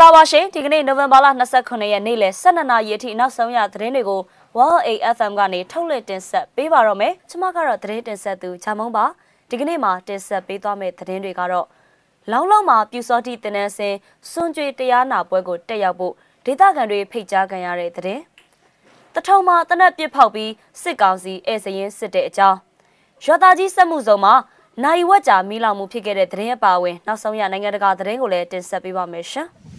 ္ဂလာပါရှင်ဒီကနေ့နိုဝင်ဘာလ29ရက်နေ့လယ်12နာရီအထိနောက်ဆုံးရသတင်းတွေကို World AFM ကနေထုတ်လွှင့်တင်ဆက်ပေးပါတော့မယ်ကျွန်မကတော့သတင်းတင်ဆက်သူချာမုံပါဒီကနေ့မှာတင်ဆက်ပေးသွားမယ့်သတင်းတွေကတော့လောင်းလုံးမှာပြူစောတိတင်နန်းစင်စွန်ကြွေတရားနာပွဲကိုတက်ရောက်ဖို့ဒေသခံတွေဖိတ်ကြားခံရတဲ့သတင်းတထုံမှာတနက်ပစ်ဖောက်ပြီးစစ်ကောင်စီဧည့်စရင်စစ်တဲ့အကြောင်းရွာသားကြီးစက်မှုစုံမှာနိုင်ဝက်ကြာမီးလောင်မှုဖြစ်ခဲ့တဲ့သတင်းအပါအဝင်နောက်ဆုံးရနိုင်ငံတကာသတင်းကိုလည်းတင်ဆက်ပေးပါမယ်ရှင်။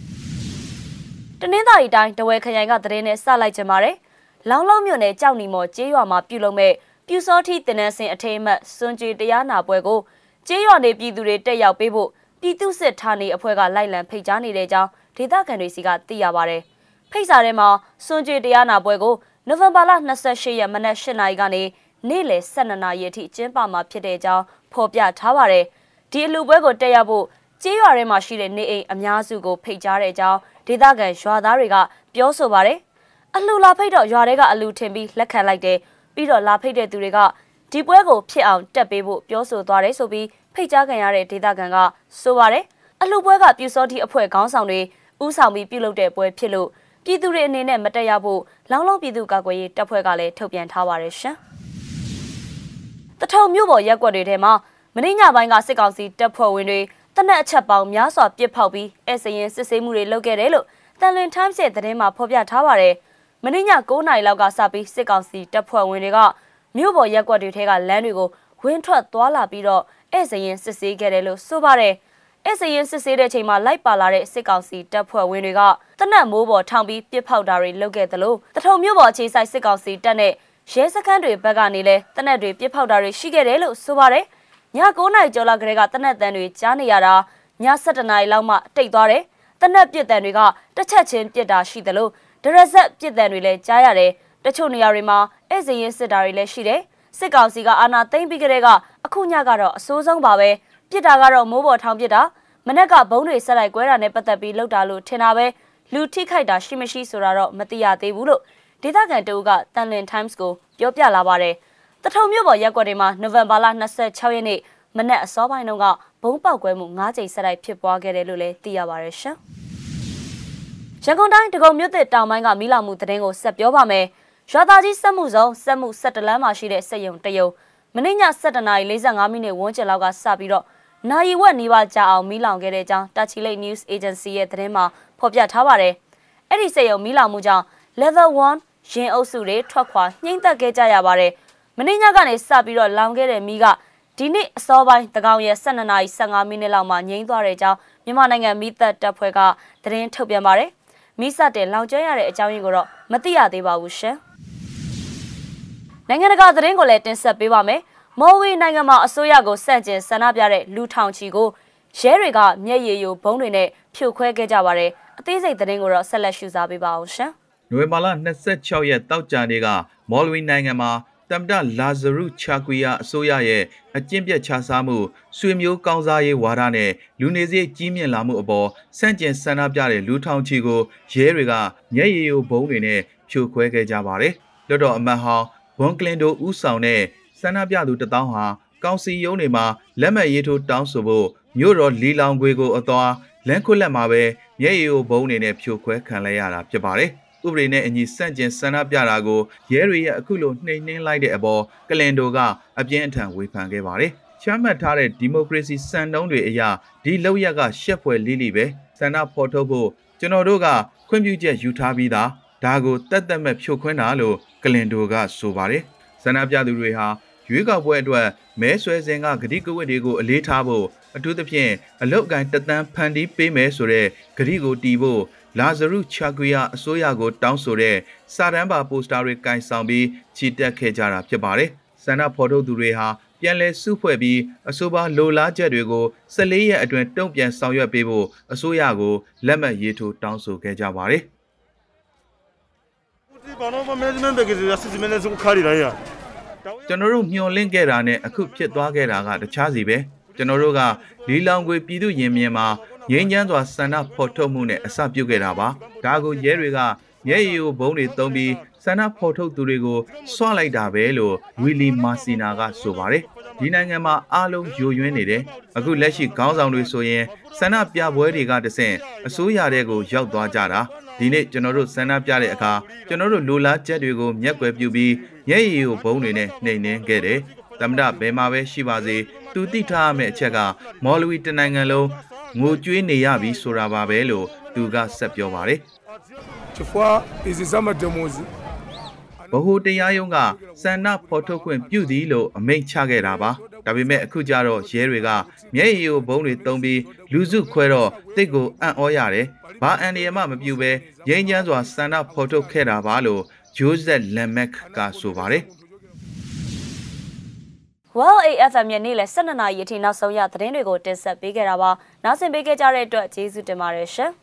တနင်္သာရီတိုင်းတဝဲခရိုင်ကသတင်းနဲ့စလိုက်ကြပါမယ်။လောင်းလုံးမြို့နယ်ကြောက်နီမော်ကျေးရွာမှာပြုလုပ်မဲ့ပြူစောတိတင်နန်းစင်အထိမ်းအမှတ်စွန်ကြည်တရားနာပွဲကိုကျေးရွာနေပြည်သူတွေတက်ရောက်ပေးဖို့ပြည်သူစစ်ဌာနေအဖွဲ့ကလိုက်လံဖိတ်ကြားနေတဲ့အကြောင်းဒေသခံတွေစီကသိရပါဗျ။ဖိတ်စာထဲမှာစွန်ကြည်တရားနာပွဲကိုနိုဝင်ဘာလ28ရက်မနက်8နာရီကနေနေ့လယ်12နာရီအထိကျင်းပမှာဖြစ်တဲ့အကြောင်းဖော်ပြထားပါတယ်။ဒီအလူပွဲကိုတက်ရောက်ဖို့ကျေးရွာထဲမှာရှိတဲ့နေအိမ်အများစုကိုဖိတ်ကြားတဲ့အကြောင်း ဒေသခံရွာသားတွေကပြောဆိုပါတယ်။အလှလာဖိတ်တော့ရွာတွေကအလူထင်ပြီးလက်ခံလိုက်တယ်။ပြီးတော့လာဖိတ်တဲ့သူတွေကဒီပွဲကိုဖြစ်အောင်တက်ပေးဖို့ပြောဆိုသွားတယ်ဆိုပြီးဖိတ်ကြားခံရတဲ့ဒေသခံကဆိုပါတယ်။အလှပွဲကပြူစောတိအဖွဲ့ခေါင်းဆောင်တွေဥဆောင်ပြီးပြုလုပ်တဲ့ပွဲဖြစ်လို့ပြည်သူတွေအနေနဲ့မတက်ရောက်ဖို့လောင်းလုံးပြည်သူ့ကာကွယ်ရေးတပ်ဖွဲ့ကလည်းထုတ်ပြန်ထားပါတယ်ရှင်။တထုံမြို့ပေါ်ရက်ွက်တွေထဲမှာမင်းညပိုင်းကစစ်ကောင်စီတပ်ဖွဲ့ဝင်တွေ တနက်အချက်ပေါင်းများစွာပစ်ဖောက်ပြီးအဲစရင်စစ်ဆေးမှုတွေလုပ်ခဲ့တယ်လို့တန်လွင် Times ရဲ့သတင်းမှာဖော်ပြထားပါတယ်။မင်းည9နာရီလောက်ကစပြီးစစ်ကောင်စီတပ်ဖွဲ့ဝင်တွေကမြို့ပေါ်ရက်ွက်တွေထဲကလမ်းတွေကိုဝင်းထွက်သွားလာပြီးတော့အဲစရင်စစ်ဆေးခဲ့တယ်လို့ဆိုပါတယ်။အဲစရင်စစ်ဆေးတဲ့ချိန်မှာလိုက်ပါလာတဲ့စစ်ကောင်စီတပ်ဖွဲ့ဝင်တွေကတနက်မိုးပေါ်ထောင်ပြီးပစ်ဖောက်တာတွေလုပ်ခဲ့တယ်လို့တထုံမြို့ပေါ်အခြေစိုက်စစ်ကောင်စီတပ်နဲ့ရဲစခန်းတွေဘက်ကနေလဲတနက်တွေပြစ်ဖောက်တာတွေရှိခဲ့တယ်လို့ဆိုပါတယ်။ ည9နာရီကျော်လောက်ကလေးကတနက်တန်တွေကြားနေရတာည7နာရီလောက်မှတိတ်သွားတယ်။တနက်ပြစ်တန်တွေကတစ်ချက်ချင်းပြစ်တာရှိတယ်လို့ဒရဇက်ပြစ်တန်တွေလည်းကြားရတယ်။တချို့နေရာတွေမှာဧည့်စရင်စစ်တာတွေလည်းရှိတယ်။စစ်ကောင်စီကအာဏာသိမ်းပြီးကလေးကအခုညကတော့အဆိုးဆုံးပါပဲ။ပြစ်တာကတော့မိုးပေါ်ထောင်ပြစ်တာမနေ့ကဘုံတွေဆက်လိုက်ကွဲတာနဲ့ပတ်သက်ပြီးလောက်တာလို့ထင်တာပဲလူထိခိုက်တာရှိမရှိဆိုတာတော့မသိရသေးဘူးလို့ဒေသခံတအုပ်ကတန်လင် Times ကိုပြောပြလာပါတယ်။ တထုံမြို့ပေါ်ရက်ကွက်တွေမှာနိုဝင်ဘာလ26ရက်နေ့မနက်အစောပိုင်းတုန်းကဘုံပေါက်ကွဲမှု9ကြိမ်ဆက်တိုက်ဖြစ်ပွားခဲ့တယ်လို့လည်းသိရပါတယ်ရှင်။ရန်ကုန်တိုင်းဒဂုံမြို့သစ်တောင်ပိုင်းကမိလာမှုတရင်ကိုဆက်ပြောပါမယ်။ရွာသားကြီးစက်မှုစုံစက်မှု17လမ်းမှာရှိတဲ့စက်ရုံတရုံမနေ့ည7:45မိနစ်ဝန်းကျင်လောက်ကစပြီးတော့နိုင်ဝက်နေပါကြအောင်မီးလောင်ခဲ့တဲ့အကြောင်းတာချီလိတ် News Agency ရဲ့သတင်းမှာဖော်ပြထားပါတယ်။အဲ့ဒီစက်ရုံမီးလောင်မှုကြောင့် level 1ရင်အုပ်စုတွေထွက်ခွာနှိမ့်သက်ခဲ့ကြရပါတယ်။ မင်းညကနေစပြီးတော့လောင်ခဲ့တဲ့မီးကဒီနေ့အစောပိုင်းတကောင်ရဲ့12နာရီ15မိနစ်လောက်မှငြိမ်းသွားတဲ့အကြောင်းမြန်မာနိုင်ငံမီးသက်တပ်ဖွဲ့ကသတင်းထုတ်ပြန်ပါတယ်။မီးစတဲ့လောင်ကျွမ်းရတဲ့အကြောင်းရင်းကိုတော့မသိရသေးပါဘူးရှင်။နိုင်ငံတကာသတင်းကိုလည်းတင်ဆက်ပေးပါမယ်။မော်ဝေနိုင်ငံမှာအစိုးရကိုစန့်ကျင်ဆန္ဒပြတဲ့လူထောင်ချီကိုရဲတွေကမျက်ရည်ယိုဘုံတွေနဲ့ဖြိုခွဲခဲ့ကြပါတယ်။အသေးစိတ်သတင်းကိုတော့ဆက်လက်ရှုစားပေးပါအောင်ရှင်။နိုဝင်ဘာလ26ရက်တောက်ကြနေ့ကမော်လဝီနိုင်ငံမှာ တမ်တလာဇရုချာကွီယာအစိုးရရဲ့အကျင့်ပြတ်ခြားစားမှုဆွေမျိုးကောင်းစားရေးဝါဒနဲ့လူနေစရိတ်ကြီးမြင့်လာမှုအပေါ်စန့်ကျင်ဆန္ဒပြတဲ့လူထောင်ချီကိုရဲတွေကမျက်ရည်ယိုဘုံတွေနဲ့ဖြိုခွဲခဲ့ကြပါတယ်။လွတ်တော်အမတ်ဟောင်းဘွန်ကလင်တိုဦးဆောင်တဲ့ဆန္ဒပြသူတထောင်ဟာကောင်စီရုံးတွေမှာလက်မှတ်ရေးထိုးတောင်းဆိုဖို့မြို့တော်လီလောင်ခွေကိုအသွားလမ်းခွက်လက်မှာပဲမျက်ရည်ယိုဘုံတွေနဲ့ဖြိုခွဲခံလိုက်ရတာဖြစ်ပါတယ်။ ဥပဒေနဲ့အညီစန့်ကျင်ဆန္ဒပြတာကိုရဲတွေရဲ့အခုလိုနှိမ်နှင်းလိုက်တဲ့အပေါ်ကလင်တိုကအပြင်းအထန်ဝေဖန်ခဲ့ပါတယ်။ချမှတ်ထားတဲ့ဒီမိုကရေစီစံနှုန်းတွေအရဒီလောက်ရက်ကရှက်ဖွယ်လေးလီပဲဆန္ဒဖော်ထုတ်ဖို့ကျွန်တော်တို့ကခွင့်ပြုချက်ယူထားပြီးသားဒါကိုတက်တက်မဲ့ဖြိုခွင်းတာလို့ကလင်တိုကဆိုပါတယ်။ဆန္ဒပြသူတွေဟာရွေးကောက်ပွဲအတွက်မဲဆွဲစဉ်ကဂတိကဝတ်တွေကိုအလေးထားဖို့အထူးသဖြင့်အလောက်ကန်တသန်းဖန်တီးပေးမယ်ဆိုတဲ့ဂတိကိုတီးဖို့ လာဇရုချာကွေယာအစိုးရကိုတောင်းဆိုတဲ့စာတမ်းပါပိုစတာတွေကင်ဆောင်ပြီးချီတက်ခဲ့ကြတာဖြစ်ပါတယ်။ဆန္ဒဖော်ထုတ်သူတွေဟာပြန်လည်စုဖွဲ့ပြီးအဆိုပါလိုလားချက်တွေကို14ရက်အတွင်းတုံ့ပြန်ဆောင်ရွက်ပေးဖို့အစိုးရကိုလက်မှတ်ရေးထိုးတောင်းဆိုခဲ့ကြပါတယ်။ဒီဘာလို့မမန်နမန့်ကစီစီမနေစုခါရီလာရကျွန်တော်တို့မျှော်လင့်ခဲ့တာနဲ့အခုဖြစ်သွားခဲ့တာကတခြားစီပဲကျွန်တော်တို့ကလီလောင်ကွေပြည်သူရင်မြင်မှာ ငြိမ်းချမ်းစွာဆန္ဒဖော်ထုတ်မှုနဲ့အစပြုခဲ့တာပါဒါကိုရဲတွေကမျက်ရည်ကိုဘုံတွေသုံးပြီးဆန္ဒဖော်ထုတ်သူတွေကိုစွလိုက်တာပဲလို့ဝီလီမာစီနာကဆိုပါတယ်ဒီဒီနိုင်ငံမှာအားလုံးယိုယွင်းနေတယ်အခုလက်ရှိခေါင်းဆောင်တွေဆိုရင်ဆန္ဒပြပွဲတွေကတဆင့်အစိုးရတဲ့ကိုရောက်သွားကြတာဒီနေ့ကျွန်တော်တို့ဆန္ဒပြတဲ့အခါကျွန်တော်တို့လိုလားချက်တွေကိုမျက်ကွယ်ပြုပြီးရဲရည်ကိုဘုံတွေနဲ့နှိမ်နှင်းခဲ့တယ်သမ္မတဘယ်မှာပဲရှိပါစေသူတိထားရမယ့်အချက်ကမော်လဝီတနိုင်ငံလုံး ငိုကြွေးနေရပြီဆိုတာပါပဲလို့သူကဆက်ပြောပါတယ် chifukwa izi zamademozi ဗဟိုတရားရုံးကစန္ဒဖော်ထုတ်ခွင့်ပြုသည်လို့အမိန့်ချခဲ့တာပါဒါပေမဲ့အခုကျတော့ရဲတွေကမျက်ရည်ကိုဘုံတွေတုံးပြီးလူစုခွဲတော့တိတ်ကိုအံ့ဩရတယ်ဘာအန်ဒီယမမပြုတ်ပဲငိမ့်ချမ်းစွာစန္ဒဖော်ထုတ်ခဲ့တာပါလို့ဂျိုးဇက်လမ်မက်ကဆိုပါတယ် Well AFM ရဲ့နေ့လယ်12နာရီအထိနောက်ဆုံးရသတင်းတွေကိုတင်ဆက်ပေးခဲ့တာပါ။နောက်ဆင်ပေးခဲ့ကြတဲ့အတွက်ကျေးဇူးတင်ပါတယ်ရှင်။